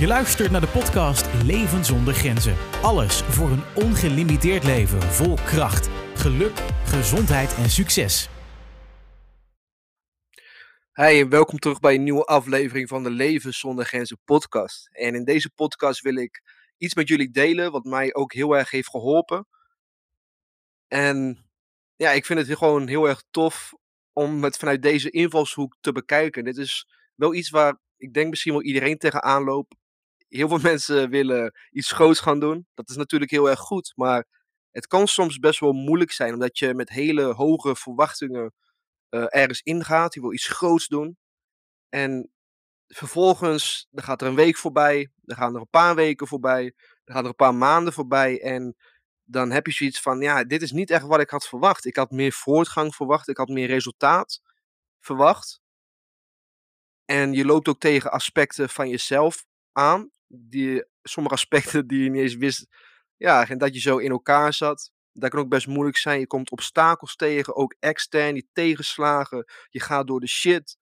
Je luistert naar de podcast Leven zonder grenzen. Alles voor een ongelimiteerd leven vol kracht, geluk, gezondheid en succes. Hey, en welkom terug bij een nieuwe aflevering van de Leven zonder grenzen podcast. En in deze podcast wil ik iets met jullie delen wat mij ook heel erg heeft geholpen. En ja, ik vind het gewoon heel erg tof om het vanuit deze invalshoek te bekijken. Dit is wel iets waar ik denk misschien wel iedereen tegenaan loopt. Heel veel mensen willen iets groots gaan doen. Dat is natuurlijk heel erg goed, maar het kan soms best wel moeilijk zijn omdat je met hele hoge verwachtingen uh, ergens ingaat. Je wil iets groots doen. En vervolgens, dan gaat er een week voorbij, dan gaan er een paar weken voorbij, dan gaan er een paar maanden voorbij en dan heb je zoiets van, ja, dit is niet echt wat ik had verwacht. Ik had meer voortgang verwacht, ik had meer resultaat verwacht. En je loopt ook tegen aspecten van jezelf aan, die, sommige aspecten die je niet eens wist, ja, en dat je zo in elkaar zat. Dat kan ook best moeilijk zijn. Je komt obstakels tegen, ook extern, die tegenslagen. Je gaat door de shit.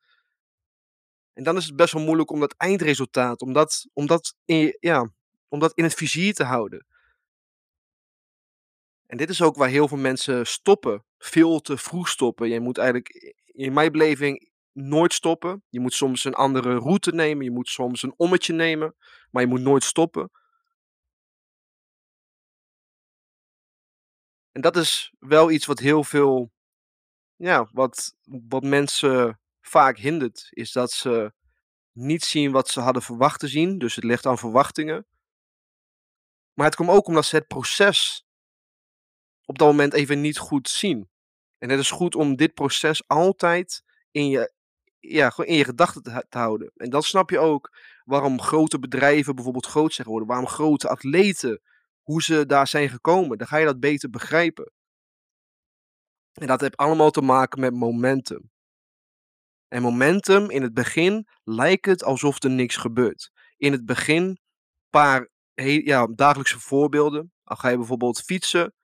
En dan is het best wel moeilijk om dat eindresultaat, om dat, om dat, in, ja, om dat in het vizier te houden. En dit is ook waar heel veel mensen stoppen. Veel te vroeg stoppen. Je moet eigenlijk, in mijn beleving, nooit stoppen. Je moet soms een andere route nemen. Je moet soms een ommetje nemen. Maar je moet nooit stoppen. En dat is wel iets wat heel veel, ja, wat, wat mensen vaak hindert. Is dat ze niet zien wat ze hadden verwacht te zien. Dus het ligt aan verwachtingen. Maar het komt ook omdat ze het proces op dat moment even niet goed zien. En het is goed om dit proces altijd in je, ja, gewoon in je gedachten te, houden. En dan snap je ook waarom grote bedrijven bijvoorbeeld groot zijn geworden. Waarom grote atleten, hoe ze daar zijn gekomen. Dan ga je dat beter begrijpen. En dat heeft allemaal te maken met momentum. En momentum, in het begin lijkt het alsof er niks gebeurt. In het begin, een paar ja, dagelijkse voorbeelden. Dan ga je bijvoorbeeld fietsen.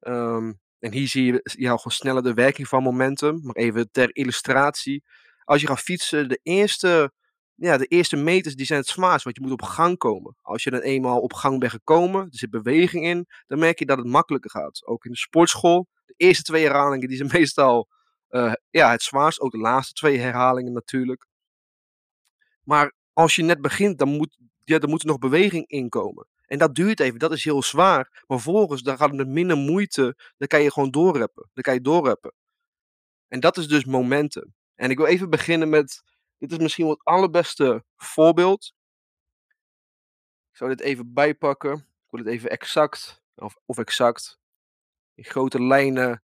Um, en hier zie je ja, gewoon sneller de werking van momentum. Maar even ter illustratie. Als je gaat fietsen, de eerste, ja, de eerste meters die zijn het zwaarst, want je moet op gang komen. Als je dan eenmaal op gang bent gekomen, er zit beweging in, dan merk je dat het makkelijker gaat. Ook in de sportschool, de eerste twee herhalingen die zijn meestal uh, ja, het zwaarst. Ook de laatste twee herhalingen natuurlijk. Maar als je net begint, dan moet, ja, dan moet er nog beweging inkomen. En dat duurt even, dat is heel zwaar. Maar vervolgens, dan gaat het met minder moeite, dan kan je gewoon doorrappen. Dan kan je doorrappen. En dat is dus momentum. En ik wil even beginnen met, dit is misschien wel het allerbeste voorbeeld. Ik zou dit even bijpakken. Ik wil het even exact, of, of exact, in grote lijnen.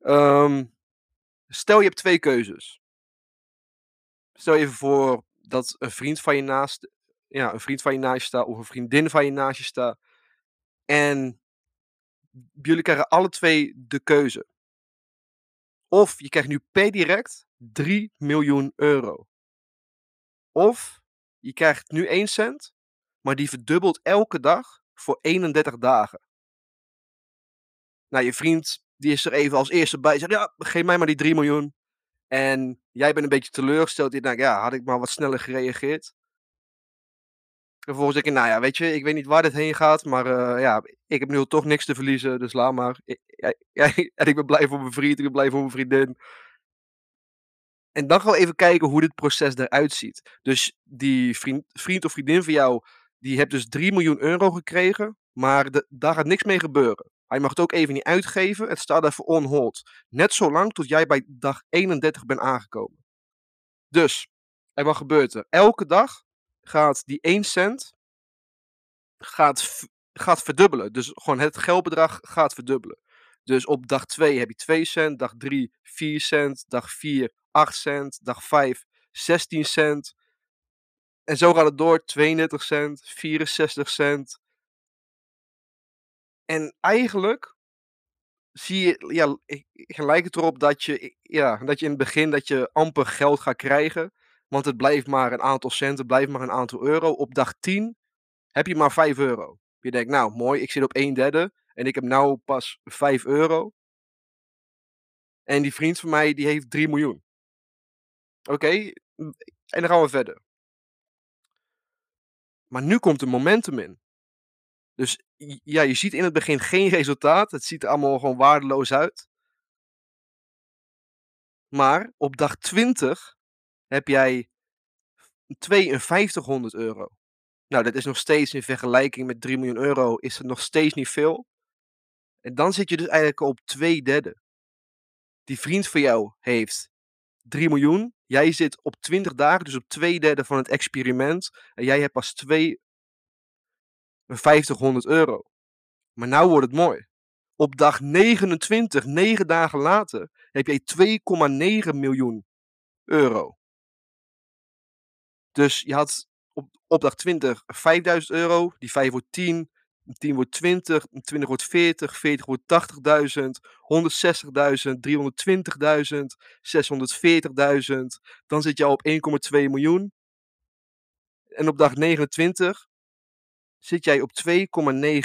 Um, stel je hebt twee keuzes. Stel even voor dat een vriend van je naast ja, een vriend van je naast je of een vriendin van je naast je staat. En jullie krijgen alle twee de keuze. Of je krijgt nu per direct 3 miljoen euro. Of je krijgt nu 1 cent, maar die verdubbelt elke dag voor 31 dagen. Nou, je vriend die is er even als eerste bij. Zegt, ja, geef mij maar die 3 miljoen. En jij bent een beetje teleurgesteld. Je denkt, ja, had ik maar wat sneller gereageerd. Vervolgens denk ik, nou ja, weet je, ik weet niet waar dit heen gaat, maar uh, ja, ik heb nu toch niks te verliezen, dus laat maar. en ik ben blij voor mijn vriend, ik ben blij voor mijn vriendin. En dan gaan we even kijken hoe dit proces eruit ziet. Dus die vriend, vriend of vriendin van jou, die hebt dus 3 miljoen euro gekregen, maar daar gaat niks mee gebeuren. Hij mag het ook even niet uitgeven, het staat even on hold. Net zolang tot jij bij dag 31 bent aangekomen. Dus, en wat gebeurt er? Elke dag gaat die 1 cent gaat, gaat verdubbelen. Dus gewoon het geldbedrag gaat verdubbelen. Dus op dag 2 heb je 2 cent, dag 3 4 cent, dag 4 8 cent, dag 5 16 cent. En zo gaat het door, 32 cent, 64 cent. En eigenlijk zie je, ja, gelijk het erop dat je, ja, dat je in het begin dat je amper geld gaat krijgen. Want het blijft maar een aantal cent, het blijft maar een aantal euro. Op dag 10 heb je maar 5 euro. Je denkt, nou mooi, ik zit op 1 derde en ik heb nou pas 5 euro. En die vriend van mij, die heeft 3 miljoen. Oké, en dan gaan we verder. Maar nu komt er momentum in. Dus ja, je ziet in het begin geen resultaat. Het ziet er allemaal gewoon waardeloos uit. Maar op dag 20 heb jij 5200 euro. Nou, dat is nog steeds in vergelijking met 3 miljoen euro, is het nog steeds niet veel. En dan zit je dus eigenlijk op twee derde. Die vriend van jou heeft 3 miljoen. Jij zit op 20 dagen, dus op twee derde van het experiment. En jij hebt pas 5200 euro. Maar nou wordt het mooi. Op dag 29, 9 dagen later, heb jij 2,9 miljoen euro. Dus je had op, dag 20 5000 euro, die 5 wordt 10, 10 wordt 20, 20 wordt 40, 40 wordt 80.000, 160.000, 320.000, 640.000. Dan zit je op 1,2 miljoen. En op dag 29 zit jij op 2,9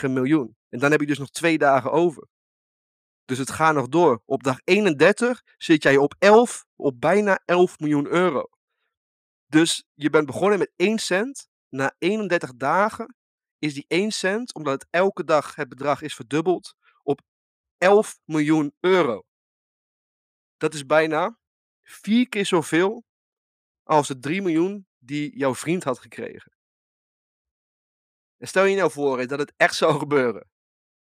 miljoen. En dan heb je dus nog twee dagen over. Dus het gaat nog door. Op dag 31 zit jij op 11, op bijna 11 miljoen euro. Dus je bent begonnen met 1 cent. Na 31 dagen is die 1 cent, omdat het elke dag het bedrag is verdubbeld, op 11 miljoen euro. Dat is bijna vier keer zoveel als de 3 miljoen die jouw vriend had gekregen. En stel je nou voor dat het echt zou gebeuren.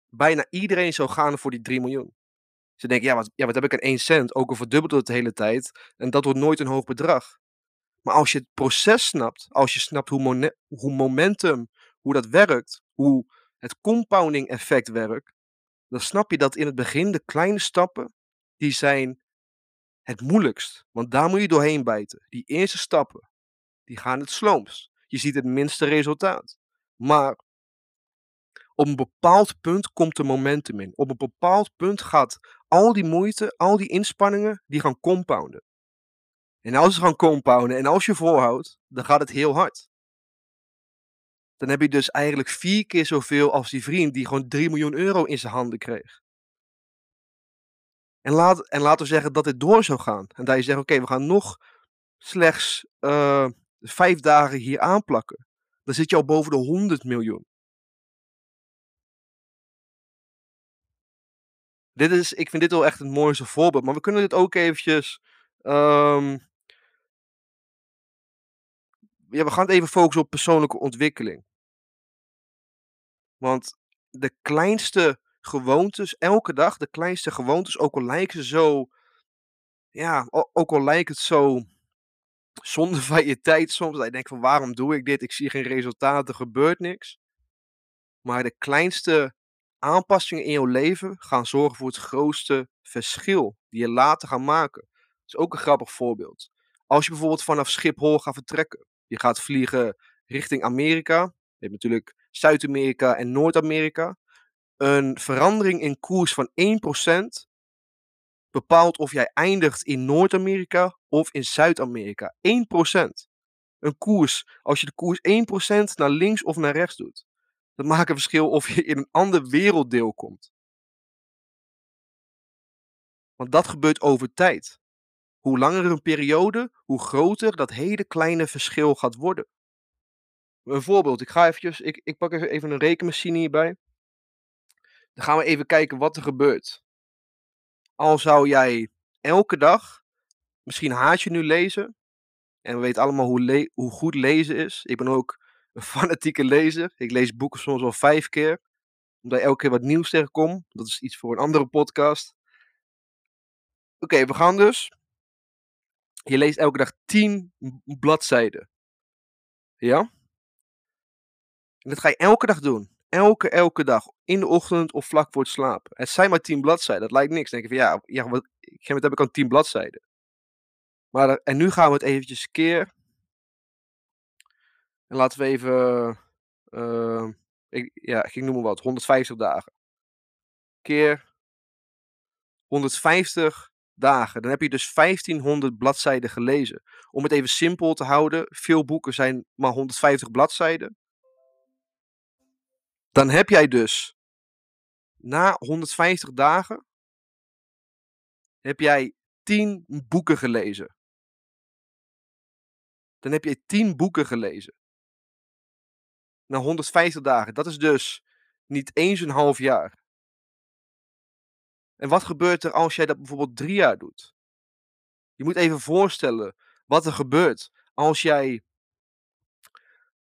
Bijna iedereen zou gaan voor die 3 miljoen. Ze denken, ja wat, ja, wat heb ik aan 1 cent? Ook al verdubbelt het de hele tijd. En dat wordt nooit een hoog bedrag. Maar als je het proces snapt, als je snapt hoe, hoe momentum, hoe dat werkt, hoe het compounding effect werkt, dan snap je dat in het begin de kleine stappen, die zijn het moeilijkst. Want daar moet je doorheen bijten. Die eerste stappen, die gaan het sloomst. Je ziet het minste resultaat. Maar op een bepaald punt komt er momentum in. Op een bepaald punt gaat al die moeite, al die inspanningen, die gaan compounden. En als ze gaan compounden en als je volhoudt, dan gaat het heel hard. Dan heb je dus eigenlijk vier keer zoveel als die vriend die gewoon 3 miljoen euro in zijn handen kreeg. En, laat, en laten we zeggen dat dit door zou gaan. En dat je zegt, oké, we gaan nog slechts uh, vijf dagen hier aanplakken. Dan zit je al boven de 100 miljoen. Dit is, ik vind dit wel echt het mooiste voorbeeld. Maar we kunnen dit ook eventjes um, ja, we gaan het even focussen op persoonlijke ontwikkeling. Want de kleinste gewoontes, elke dag, de kleinste gewoontes, ook al lijken ze zo, ja, ook al lijkt het zo zonde van je tijd soms, dat je denkt van waarom doe ik dit, ik zie geen resultaten, er gebeurt niks. Maar de kleinste aanpassingen in jouw leven gaan zorgen voor het grootste verschil die je later gaat maken. Dat is ook een grappig voorbeeld. Als je bijvoorbeeld vanaf Schiphol gaat vertrekken, je gaat vliegen richting Amerika. Je hebt natuurlijk Zuid-Amerika en Noord-Amerika. Een verandering in koers van 1% bepaalt of jij eindigt in Noord-Amerika of in Zuid-Amerika. 1%. Een koers, als je de koers 1% naar links of naar rechts doet, dat maakt een verschil of je in een ander werelddeel komt. Want dat gebeurt over tijd. Hoe langer een periode, hoe groter dat hele kleine verschil gaat worden. Een voorbeeld, ik ga eventjes, ik, ik pak even een rekenmachine hierbij. Dan gaan we even kijken wat er gebeurt. Al zou jij elke dag, misschien haat je nu lezen, en we weten allemaal hoe, hoe goed lezen is. Ik ben ook een fanatieke lezer. Ik lees boeken soms al vijf keer, omdat elke keer wat nieuws tegenkom. Dat is iets voor een andere podcast. Oké, we gaan dus je leest elke dag 10 bladzijden. Ja? En dat ga je elke dag doen. Elke, elke dag. In de ochtend of vlak voor het slapen. Het zijn maar 10 bladzijden. Dat lijkt niks. Dan denk je van ja, ja wat, ik heb ik al 10 bladzijden. Maar, en nu gaan we het eventjes keer. En laten we even. Uh, ik, ja, ik noem maar wat. 150 dagen. Keer 150 dagen. Dan heb je dus 1500 bladzijden gelezen. Om het even simpel te houden, veel boeken zijn maar 150 bladzijden. Dan heb jij dus na 150 dagen heb jij 10 boeken gelezen. Dan heb je 10 boeken gelezen. naar 150 dagen. Dat is dus niet eens een half jaar. En wat gebeurt er als jij dat bijvoorbeeld drie jaar doet? Je moet even voorstellen wat er gebeurt als jij,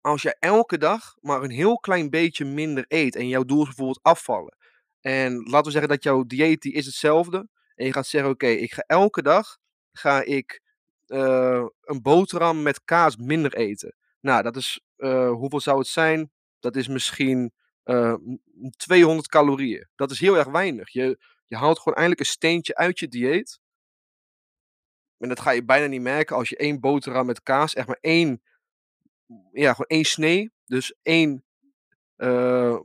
als jij elke dag maar een heel klein beetje minder eet en jouw doel is bijvoorbeeld afvallen. En laten we zeggen dat jouw dieet die is hetzelfde. En je gaat zeggen, oké, ik ga elke dag ga ik uh, een boterham met kaas minder eten. Nou, dat is, uh, hoeveel zou het zijn? Dat is misschien uh, 200 calorieën. Dat is heel erg weinig. Je, je haalt gewoon eindelijk een steentje uit je dieet. En dat ga je bijna niet merken als je één boterham met kaas, echt maar één, ja, gewoon één snee. Dus één uh,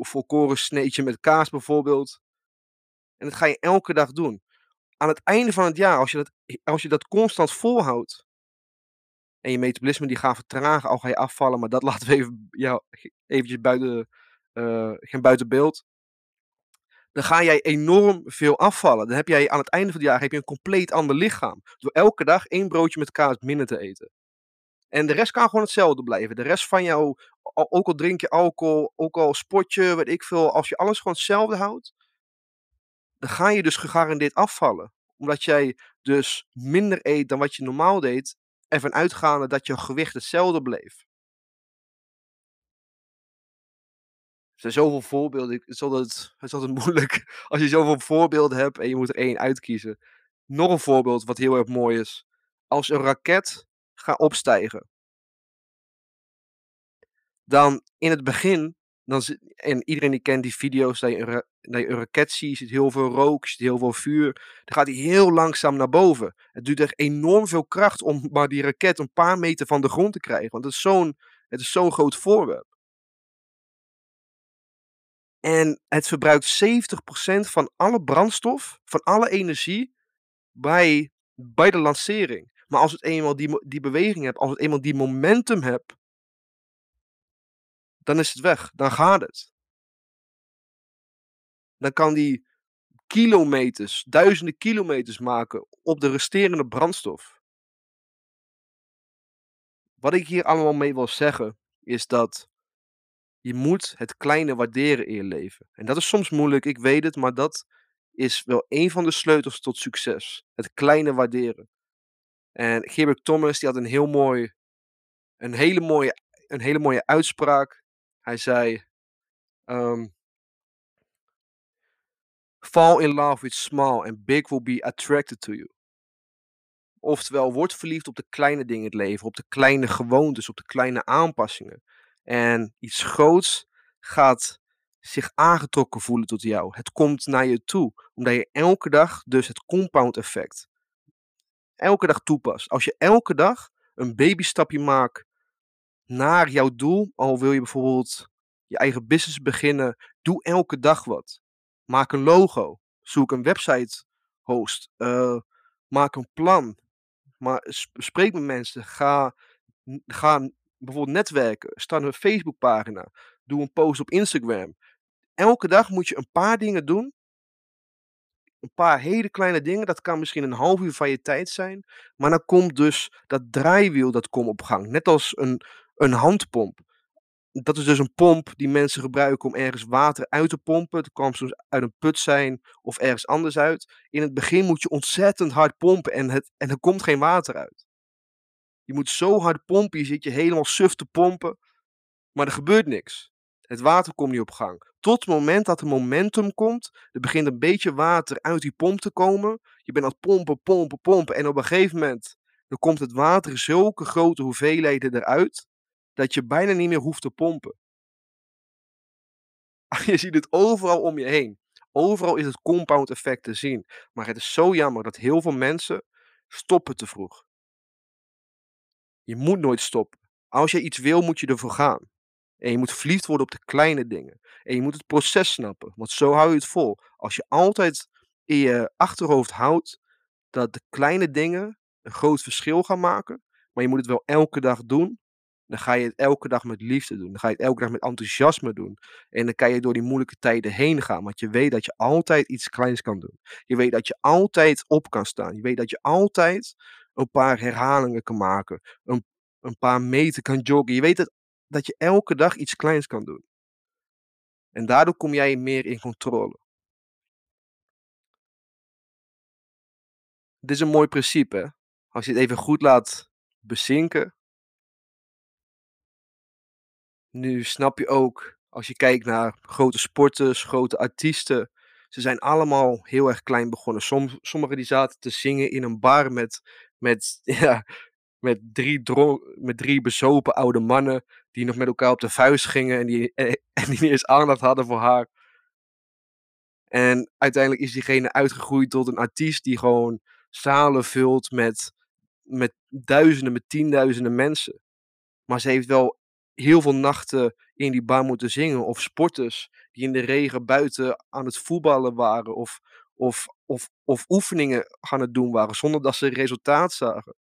volkoren sneetje met kaas bijvoorbeeld. En dat ga je elke dag doen. Aan het einde van het jaar, als je dat, als je dat constant volhoudt. En je metabolisme die gaat vertragen, al ga je afvallen. Maar dat laten we even, ja, eventjes buiten, uh, geen buiten beeld dan ga jij enorm veel afvallen. Dan heb jij aan het einde van het jaar heb je een compleet ander lichaam. Door elke dag één broodje met kaas minder te eten. En de rest kan gewoon hetzelfde blijven. De rest van jou, ook al drink je alcohol, ook al sport je, weet ik veel. Als je alles gewoon hetzelfde houdt, dan ga je dus gegarandeerd afvallen. Omdat jij dus minder eet dan wat je normaal deed. Ervan uitgaande dat je gewicht hetzelfde bleef. Zijn zoveel voorbeelden. Het is, altijd, het is moeilijk als je zoveel voorbeelden hebt en je moet er één uitkiezen. Nog een voorbeeld wat heel erg mooi is. Als een raket gaat opstijgen. Dan in het begin, dan, en iedereen die kent die video's, dat je, een, dat je een raket ziet, je ziet heel veel rook, je ziet heel veel vuur. Dan gaat hij heel langzaam naar boven. Het duurt echt enorm veel kracht om maar die raket een paar meter van de grond te krijgen. Want het is zo'n zo'n groot voorwerp. En het verbruikt 70% van alle brandstof, van alle energie bij, bij de lancering. Maar als het eenmaal die, die beweging hebt, als het eenmaal die momentum hebt, dan is het weg. Dan gaat het. Dan kan die kilometers, duizenden kilometers maken op de resterende brandstof. Wat ik hier allemaal mee wil zeggen, is dat je moet het kleine waarderen in je leven. En dat is soms moeilijk, ik weet het, maar dat is wel een van de sleutels tot succes. Het kleine waarderen. En Gerbert Thomas die had een heel mooi, een hele mooie, een hele mooie uitspraak. Hij zei: um, Fall in love with small and big will be attracted to you. Oftewel, word verliefd op de kleine dingen in het leven, op de kleine gewoontes, op de kleine aanpassingen. En iets groots gaat zich aangetrokken voelen tot jou. Het komt naar je toe, omdat je elke dag dus het compound effect elke dag toepast. Als je elke dag een babystapje maakt naar jouw doel, al wil je bijvoorbeeld je eigen business beginnen, doe elke dag wat. Maak een logo, zoek een website host, uh, maak een plan, maar spreek met mensen, ga, ga bijvoorbeeld netwerken. Start een Facebookpagina. Doe een post op Instagram. Elke dag moet je een paar dingen doen. Een paar hele kleine dingen. Dat kan misschien een half uur van je tijd zijn. Maar dan komt dus dat draaiwiel dat komt op gang. Net als een, een handpomp. Dat is dus een pomp die mensen gebruiken om ergens water uit te pompen. Het kan soms uit een put zijn of ergens anders uit. In het begin moet je ontzettend hard pompen en, het, en er komt geen water uit. Je moet zo hard pompen, je zit je helemaal suf te pompen. Maar er gebeurt niks. Het water komt niet op gang. Tot het moment dat er momentum komt, er begint een beetje water uit die pomp te komen. Je bent aan het pompen, pompen, pompen. En op een gegeven moment dan komt het water zulke grote hoeveelheden eruit, dat je bijna niet meer hoeft te pompen. Je ziet het overal om je heen. Overal is het compound effect te zien. Maar het is zo jammer dat heel veel mensen stoppen te vroeg. Je moet nooit stoppen. Als je iets wil, moet je ervoor gaan. En je moet verliefd worden op de kleine dingen. En je moet het proces snappen. Want zo hou je het vol. Als je altijd in je achterhoofd houdt dat de kleine dingen een groot verschil gaan maken. Maar je moet het wel elke dag doen. Dan ga je het elke dag met liefde doen. Dan ga je het elke dag met enthousiasme doen. En dan kan je door die moeilijke tijden heen gaan. Want je weet dat je altijd iets kleins kan doen. Je weet dat je altijd op kan staan. Je weet dat je altijd een paar herhalingen kan maken. Een, een paar meter kan joggen. Je weet het dat je elke dag iets kleins kan doen. En daardoor kom jij meer in controle. Dit is een mooi principe. Als je het even goed laat bezinken. Nu snap je ook, als je kijkt naar grote sporters, grote artiesten. Ze zijn allemaal heel erg klein begonnen. Som, sommigen die zaten te zingen in een bar met, met, ja, met, drie met drie bezopen oude mannen. Die nog met elkaar op de vuist gingen en die, en die niet eens aandacht hadden voor haar. En uiteindelijk is diegene uitgegroeid tot een artiest die gewoon zalen vult met, met duizenden, met tienduizenden mensen. Maar ze heeft wel heel veel nachten in die bar moeten zingen. Of sporters die in de regen buiten aan het voetballen waren. Of, of, of, oefeningen gaan het doen waren zonder dat ze resultaat zagen.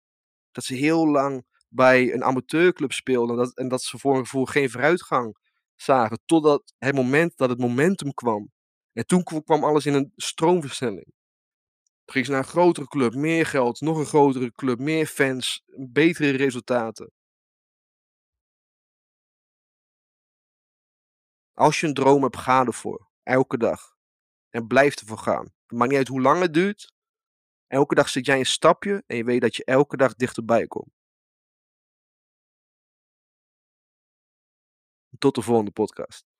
Dat ze heel lang bij een amateurclub speelden. En dat, en dat ze voor een gevoel geen vooruitgang zagen. Totdat het moment dat het momentum kwam. En toen kwam alles in een stroomversnelling. Toen ging ze naar een grotere club, meer geld, nog een grotere club, meer fans, betere resultaten. Als je een droom hebt, ga ervoor. Elke dag. En blijf ervoor gaan. Maakt niet uit hoe lang het duurt. Elke dag zet jij een stapje en je weet dat je elke dag dichterbij komt. Tot de volgende podcast.